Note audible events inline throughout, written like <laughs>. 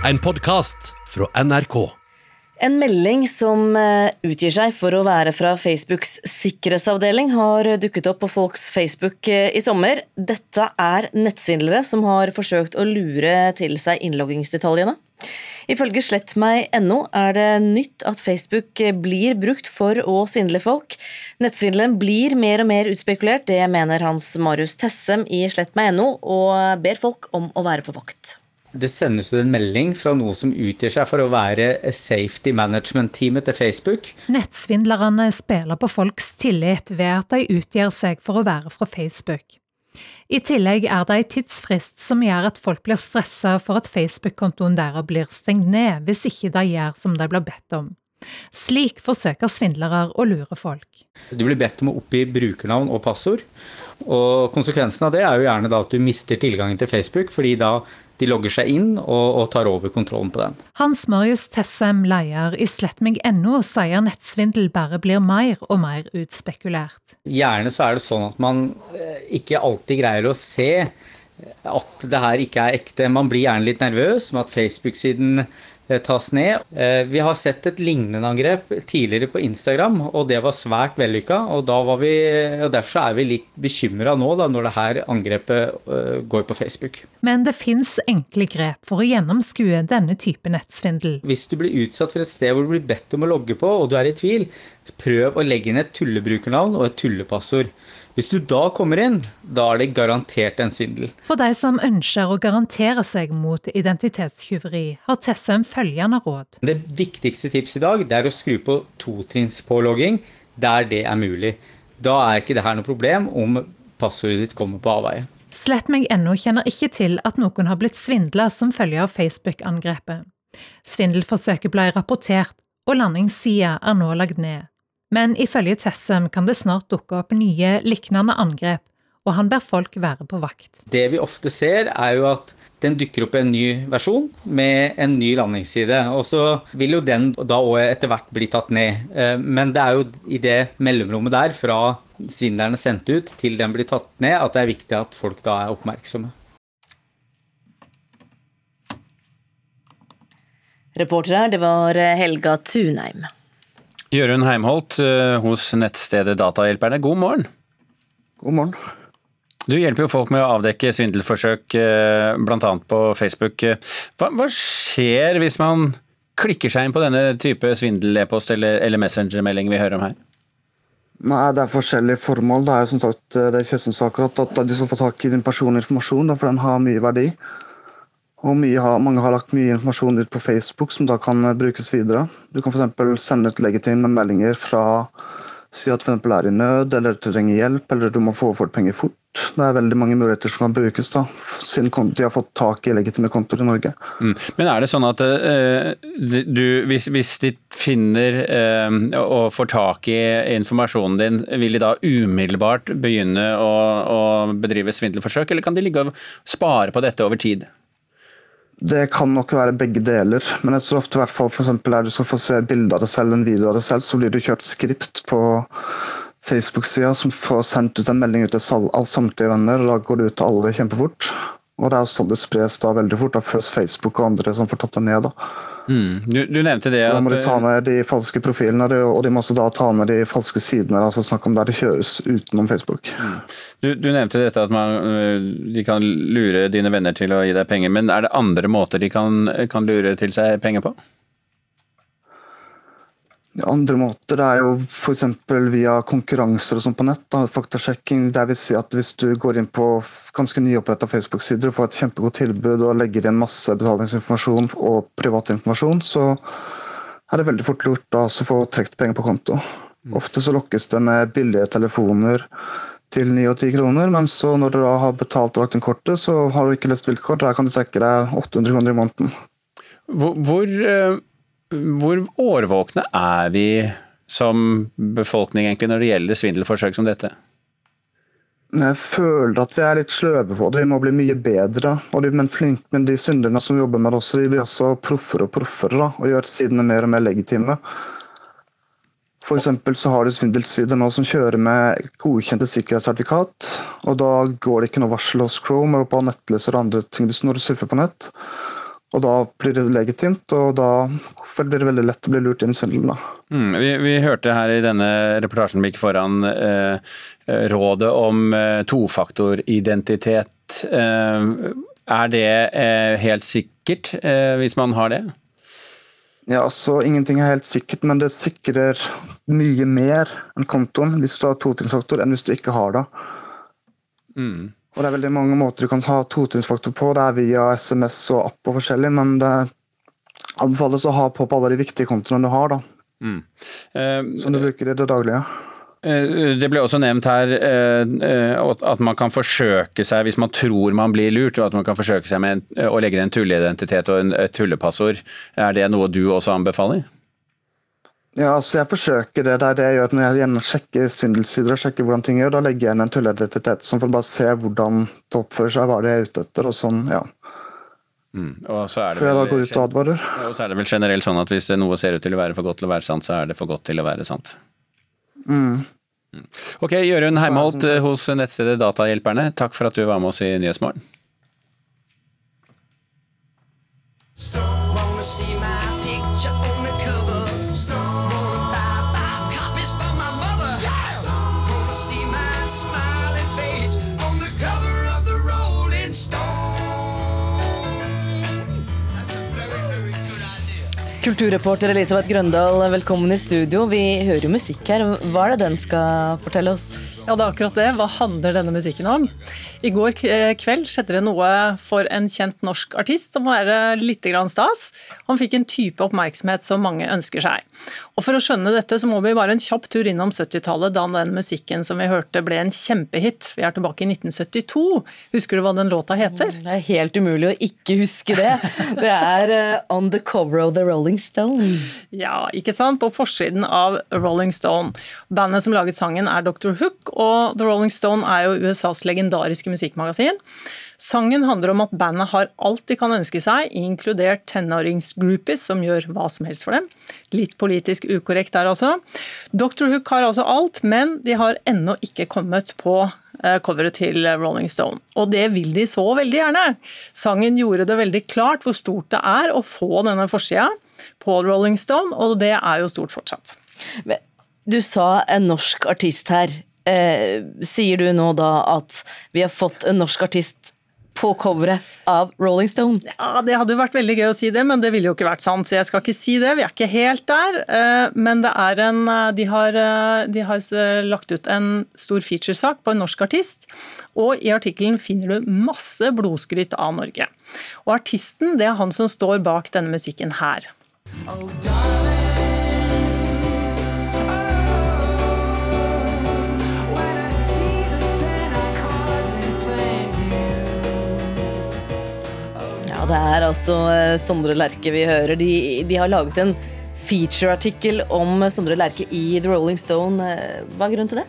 En podkast fra NRK. En melding som eh, utgir seg for å være fra Facebooks sikkerhetsavdeling, har dukket opp på folks Facebook eh, i sommer. Dette er nettsvindlere som har forsøkt å lure til seg innloggingsdetaljene. Ifølge slettmeg.no er det nytt at Facebook blir brukt for å svindle folk. Nettsvindelen blir mer og mer utspekulert, det mener Hans Marius Tessem i slettmeg.no, og ber folk om å være på vakt. Det sendes ut en melding fra noe som utgir seg for å være safety management-teamet til Facebook. Nettsvindlerne spiller på folks tillit ved at de utgir seg for å være fra Facebook. I tillegg er det en tidsfrist som gjør at folk blir stressa for at Facebook-kontoen deres blir stengt ned hvis ikke de gjør som de blir bedt om. Slik forsøker svindlere å lure folk. Du blir bedt om å oppgi brukernavn og passord. Og konsekvensen av det er jo gjerne da at du mister tilgangen til Facebook, fordi da de logger seg inn og, og tar over kontrollen på den. Hans Marius Tessem, leder i slettmeg.no, sier nettsvindel bare blir mer og mer utspekulert. Gjerne så er det sånn at man eh, ikke alltid greier å se at det her ikke er ekte. Man blir gjerne litt nervøs med at Facebook-siden Eh, tas ned. Eh, vi har sett et lignende angrep tidligere på Instagram, og det var svært vellykka. Og, vi, og derfor er vi litt bekymra nå da, når det her angrepet eh, går på Facebook. Men det fins enkle grep for å gjennomskue denne type nettsvindel. Hvis du blir utsatt for et sted hvor du blir bedt om å logge på, og du er i tvil, prøv å legge inn et tullebrukernavn og et tullepassord. Hvis du da kommer inn, da er det garantert en svindel. For de som ønsker å garantere seg mot identitetstyveri, har Tessem følgende råd. Det viktigste tipset i dag er å skru på totrinnspålogging der det er mulig. Da er ikke det her noe problem om passordet ditt kommer på avveie. Slett meg ennå kjenner ikke til at noen har blitt svindla som følge av Facebook-angrepet. Svindelforsøket ble rapportert, og landingssida er nå lagt ned. Men ifølge Tessem kan det snart dukke opp nye, lignende angrep, og han ber folk være på vakt. Det vi ofte ser, er jo at den dukker opp en ny versjon med en ny landingsside. Og så vil jo den da òg etter hvert bli tatt ned. Eh, men det er jo i det mellomrommet der, fra svindleren er sendt ut til den blir tatt ned, at det er viktig at folk da er oppmerksomme. Reportere, det var Helga Tunheim. Jørund Heimholt eh, hos nettstedet Datahjelperne, god morgen. God morgen. Du hjelper jo folk med å avdekke svindelforsøk, eh, bl.a. på Facebook. Hva, hva, skjer hvis man klikker seg inn på denne type svindel-e-post eller, eller messengermelding vi hører om her? Nei, Det er forskjellige formål. Det er jo som sagt, det er ikke som sagt at de skal få tak i din personlige informasjon, for den har mye verdi. Og har, mange har lagt mye informasjon ut på Facebook som da kan eh, brukes videre. Du kan f.eks. sende ut legitime meldinger fra si at f.eks. er i nød, eller trenger hjelp, eller du må få overført penger fort. Det er veldig mange muligheter som kan brukes, da, siden de har fått tak i legitime kontoer i Norge. Mm. Men er det sånn at uh, du, hvis, hvis, de finner uh, og får tak i informasjonen din, vil de da umiddelbart begynne å, å bedrive svindelforsøk, eller kan de ligge og spare på dette over tid? Det kan nok være begge deler, men jeg tror ofte i hvert fall for er du skal få se bilde av deg selv, en video av deg selv, så blir du kjørt skript på Facebook-sida som får sendt ut en melding ut til samtlige venner, og da går det ut til alle kjempefort. Og det er sånn det spres da veldig fort, da først Facebook og andre som får tatt det ned. da. Mm. Du, du, nevnte det at... Da må de ta ned de falske profilene, og de må også da ta ned de falske sidene. altså Snakk om der det kjøres utenom Facebook. Mm. Du, du, nevnte dette at man, øh, de kan lure dine venner til å gi deg penger, men er det andre måter de kan, kan lure til seg penger på? Andre måter er jo f.eks. via konkurranser og sånn på nett. Da. Faktasjekking. Det vil si at hvis du går inn på ganske nyoppretta Facebook-sider og får et kjempegodt tilbud og legger inn masse betalingsinformasjon og privat informasjon, så er det veldig fort lurt å få trukket penger på konto. Mm. Ofte så lokkes det med billige telefoner til 9 og 10 kroner, men så når du da har betalt og lagt inn kortet, så har du ikke lest vilkår. Der kan du trekke deg 800 kroner i måneden. Hvor, hvor øh, hvor årvåkne er vi som befolkning egentlig når det gjelder svindelforsøk som dette? Jeg føler at vi er litt sløve på det. Vi må bli mye bedre. De, men, flink, men de synderne som jobber med oss, de blir også proffere og proffere og gjør sidene mer og mer legitime. For så har du svindelsider nå som kjører med godkjente sikkerhetssertifikat. og Da går det ikke noe varsel hos Chrome eller på nettleser og andre ting når du surfer på nett. Og da blir det legitimt, og da blir det veldig lett å bli lurt inn i svindelen. Mm, vi, vi, hørte her i denne reportasjen vi gikk foran eh, rådet om eh, tofaktoridentitet. Eh, er det eh, helt sikkert eh, hvis man har det? Ja, altså Ingenting er helt sikkert, men det sikrer mye mer enn kontoen hvis du har totrinnsfaktor, enn hvis du ikke har det. Mm. Og Det er veldig mange måter du kan ha totrinnsfaktor på. Det er via SMS og app og forskjellig, men det anbefales å ha på på alle de viktige kontoene du har. da. Mm. Eh, som du bruker i det daglige. Uh, det ble også nevnt her uh, at man kan forsøke seg, hvis man tror man blir lurt, at man kan forsøke seg med en, å legge en tulleidentitet og en, et tullepassord. Er det noe du også anbefaler? Ja, altså jeg forsøker det. Det er det jeg gjør når jeg sjekker svindelsider og sjekker hvordan ting gjør. Da legger jeg inn en tulleidentitet sånn for å bare se hvordan det oppfører seg, hva det er ute etter. og sånn, ja. Mm. Og så er det Før jeg da går ut og advarer. Og så er det vel generelt sånn at hvis noe ser ut til å være for godt til å være sant, så er det for godt til å være sant. Mm. mm. Ok, Jørund Heimholt sånn hos nettstedet Datahjelperne, takk for at du var med oss i Nyhetsmorgen. Kulturreporter Elisabeth Grøndal, velkommen i studio. Vi hører jo musikk her. Hva er det den skal fortelle oss? Ja, det er akkurat det. Hva handler denne musikken om? I går eh, kveld skjedde det noe for en kjent norsk artist som må være litt stas. Han fikk en type oppmerksomhet som mange ønsker seg. Og For å skjønne dette så må vi bare en kjapp tur innom 70-tallet, da den musikken som vi hørte ble en kjempehit. Vi er tilbake i 1972. Husker du hva den låta heter? Det er helt umulig å ikke huske det. Det er uh, On the Cover of the Rolling Stone. Ja, ikke sant? På forsiden av Rolling Stone. Bandet som laget sangen er Dr. Hook, og The Rolling Stone er jo USAs legendariske musikkmagasin. Sangen handler om at bandet har alt de kan ønske seg, inkludert tenåringsgroupies som gjør hva som helst for dem. Litt politisk ukorrekt der altså. Dr. Hook har altså alt, men de har ennå ikke kommet på eh, coveret til Rolling Stone. Og det vil de så veldig gjerne. Sangen gjorde det veldig klart hvor stort det er å få denne forsida på Rolling Stone, og det er jo stort fortsatt. Du sa en norsk artist her. Eh, sier du nå da at vi har fått en norsk artist på coveret av Rolling Stone? Ja, Det hadde vært veldig gøy å si det, men det ville jo ikke vært sant. Så jeg skal ikke si det. Vi er ikke helt der. Eh, men det er en eh, De har, eh, de har lagt ut en stor featuresak på en norsk artist. Og i artikkelen finner du masse blodskryt av Norge. Og artisten, det er han som står bak denne musikken her. Oh, det er altså eh, Sondre Lerche vi hører. De, de har laget en featureartikkel om Sondre Lerche i The Rolling Stone. Eh, hva er grunnen til det?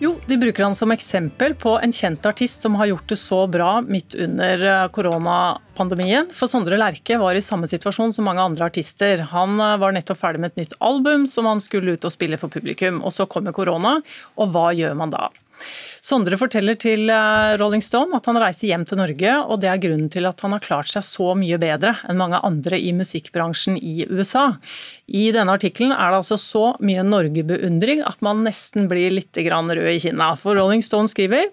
Jo, De bruker han som eksempel på en kjent artist som har gjort det så bra midt under eh, koronapandemien. For Sondre Lerche var i samme situasjon som mange andre artister. Han var nettopp ferdig med et nytt album som han skulle ut og spille for publikum. Og så kommer korona, og hva gjør man da? Sondre forteller til eh, Rolling Stone at han reiser hjem til Norge, og det er grunnen til at han har klart seg så mye bedre enn mange andre i musikkbransjen i USA. I denne artikkelen er det altså så mye Norge-beundring at man nesten blir litt rød i kinna. For Rolling Stone skriver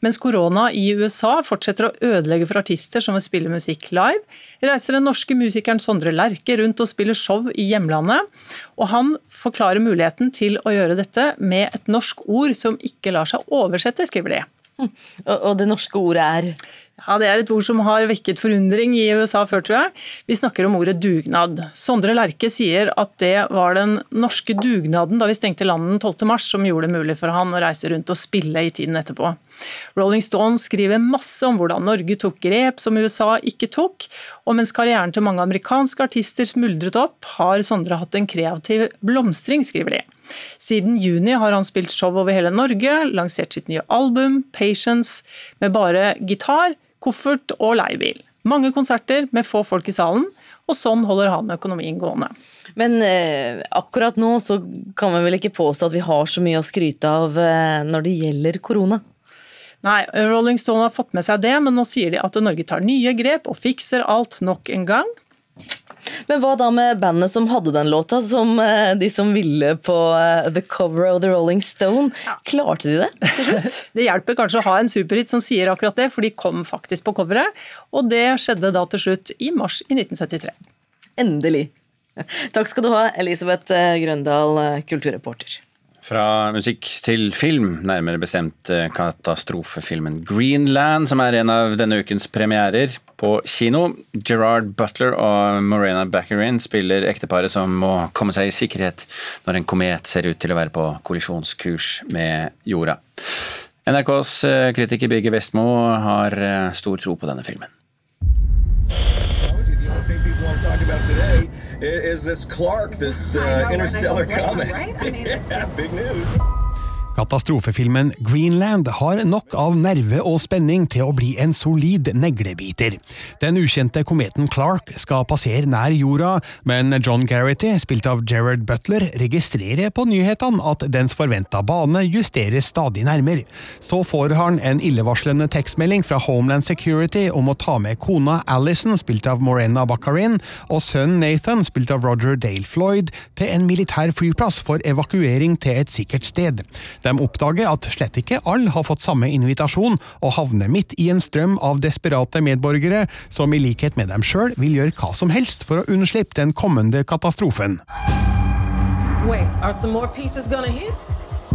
mens korona i USA fortsetter å ødelegge for artister som vil spille musikk live, reiser den norske musikeren Sondre Lerche rundt og spiller show i hjemlandet. Og han forklarer muligheten til å gjøre dette med et norsk ord som ikke lar seg oversette, skriver de. Og det norske ordet er? Ja, Det er et ord som har vekket forundring i USA før, tror jeg. Vi snakker om ordet dugnad. Sondre Lerche sier at det var den norske dugnaden da vi stengte landet den 12. mars som gjorde det mulig for han å reise rundt og spille i tiden etterpå. Rolling Stone skriver masse om hvordan Norge tok grep som USA ikke tok, og mens karrieren til mange amerikanske artister smuldret opp, har Sondre hatt en kreativ blomstring, skriver de. Siden juni har han spilt show over hele Norge, lansert sitt nye album, 'Patience', med bare gitar, koffert og leiebil. Mange konserter med få folk i salen, og sånn holder han økonomien gående. Men eh, akkurat nå så kan vi vel ikke påstå at vi har så mye å skryte av eh, når det gjelder korona? Nei, Rolling Stone har fått med seg det, men nå sier de at Norge tar nye grep og fikser alt nok en gang. Men hva da med bandet som hadde den låta, som eh, de som ville på eh, The Cover of The Rolling Stone? Klarte de det til slutt? <laughs> Det hjelper kanskje å ha en superhit som sier akkurat det, for de kom faktisk på coveret. Og det skjedde da til slutt i mars i 1973. Endelig. Takk skal du ha, Elisabeth eh, Grøndal, kulturreporter. Fra musikk til film, nærmere bestemt eh, katastrofefilmen Greenland, som er en av denne ukens premierer på kino. Gerard Butler og Morena Baccarin spiller ekteparet som må komme seg i sikkerhet når en komet ser ut til å være på kollisjonskurs med jorda. NRKs eh, kritiker Birger Vestmo har eh, stor tro på denne filmen. Is this Clark, this uh, interstellar comet. Right? I mean, it's, <laughs> it's... big news. Katastrofefilmen Greenland har nok av nerve og spenning til å bli en solid neglebiter. Den ukjente kometen Clark skal passere nær jorda, men John Garrity, spilt av Gerard Butler, registrerer på nyhetene at dens forventa bane justeres stadig nærmere. Så får han en illevarslende tekstmelding fra Homeland Security om å ta med kona Alison, spilt av Morena Baccarin, og sønnen Nathan, spilt av Roger Dale Floyd, til en militær flyplass for evakuering til et sikkert sted. De oppdager at slett ikke alle har fått samme invitasjon, og havner midt i en strøm av desperate medborgere som i likhet med dem sjøl vil gjøre hva som helst for å unnslippe den kommende katastrofen. Wait, are some more pieces gonna hit?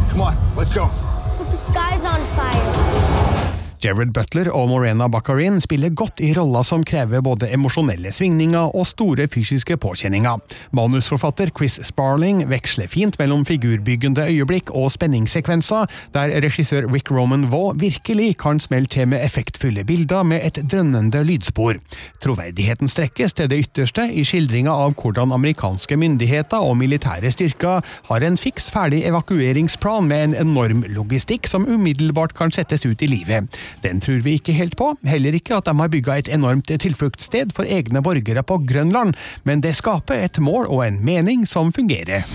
Come on, let's go. But the sky's on fire. Jared Butler og Morena Baccarin spiller godt i roller som krever både emosjonelle svingninger og store fysiske påkjenninger. Manusforfatter Chris Sparling veksler fint mellom figurbyggende øyeblikk og spenningssekvenser, der regissør Rick Roman Vaugh virkelig kan smelle til med effektfulle bilder med et drønnende lydspor. Troverdigheten strekkes til det ytterste i skildringa av hvordan amerikanske myndigheter og militære styrker har en fiks ferdig evakueringsplan med en enorm logistikk som umiddelbart kan settes ut i livet. Den tror vi ikke helt på, heller ikke at de har bygga et enormt tilfluktssted for egne borgere på Grønland, men det skaper et mål og en mening som fungerer.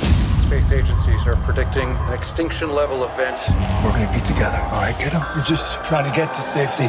Space agencies are predicting an extinction level event. We're going be together, all right, kiddo? We're just trying to get to safety.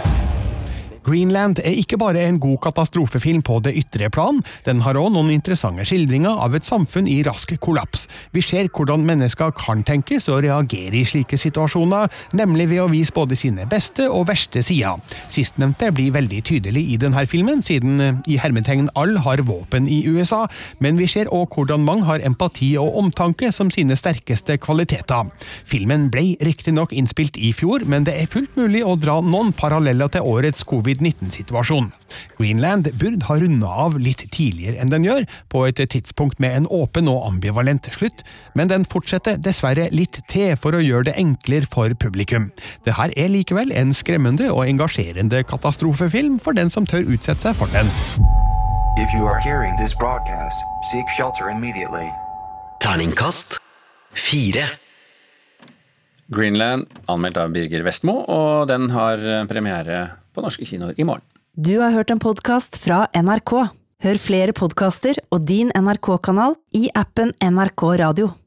Greenland er ikke bare en god katastrofefilm på det ytre plan, den har òg noen interessante skildringer av et samfunn i rask kollaps. Vi ser hvordan mennesker kan tenkes og reagere i slike situasjoner, nemlig ved å vise både sine beste og verste sider. Sistnevnte blir veldig tydelig i denne filmen, siden eh, i hermetegn all har våpen i USA, men vi ser òg hvordan mange har empati og omtanke som sine sterkeste kvaliteter. Filmen ble riktignok innspilt i fjor, men det er fullt mulig å dra noen paralleller til årets covid covid-19-situasjon. Greenland burde ha runda av litt tidligere enn den gjør, på et tidspunkt med en åpen og ambivalent slutt, men den fortsetter dessverre litt til for å gjøre det enklere for publikum. Det her er likevel en skremmende og engasjerende katastrofefilm for den som tør utsette seg for den. If you are hearing this broadcast, seek shelter immediately. Terningkast 4. Greenland, anmeldt av Birger Vestmo, og den har premiere på norske kinoer i morgen. Du har hørt en podkast fra NRK. Hør flere podkaster og din NRK-kanal i appen NRK Radio.